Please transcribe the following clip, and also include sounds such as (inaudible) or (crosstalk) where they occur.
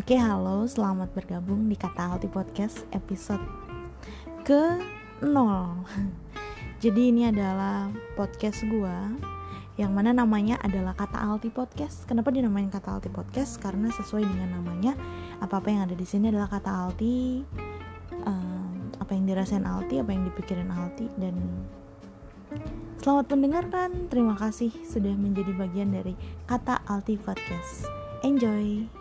Oke, halo, selamat bergabung di Kata Alti Podcast episode ke 0 (laughs) Jadi ini adalah podcast gua yang mana namanya adalah Kata Alti Podcast. Kenapa dinamain Kata Alti Podcast? Karena sesuai dengan namanya, apa-apa yang ada di sini adalah kata Alti, um, eh, apa yang dirasain Alti, apa yang dipikirin Alti dan Selamat mendengarkan. Terima kasih sudah menjadi bagian dari Kata Alti Podcast. Enjoy.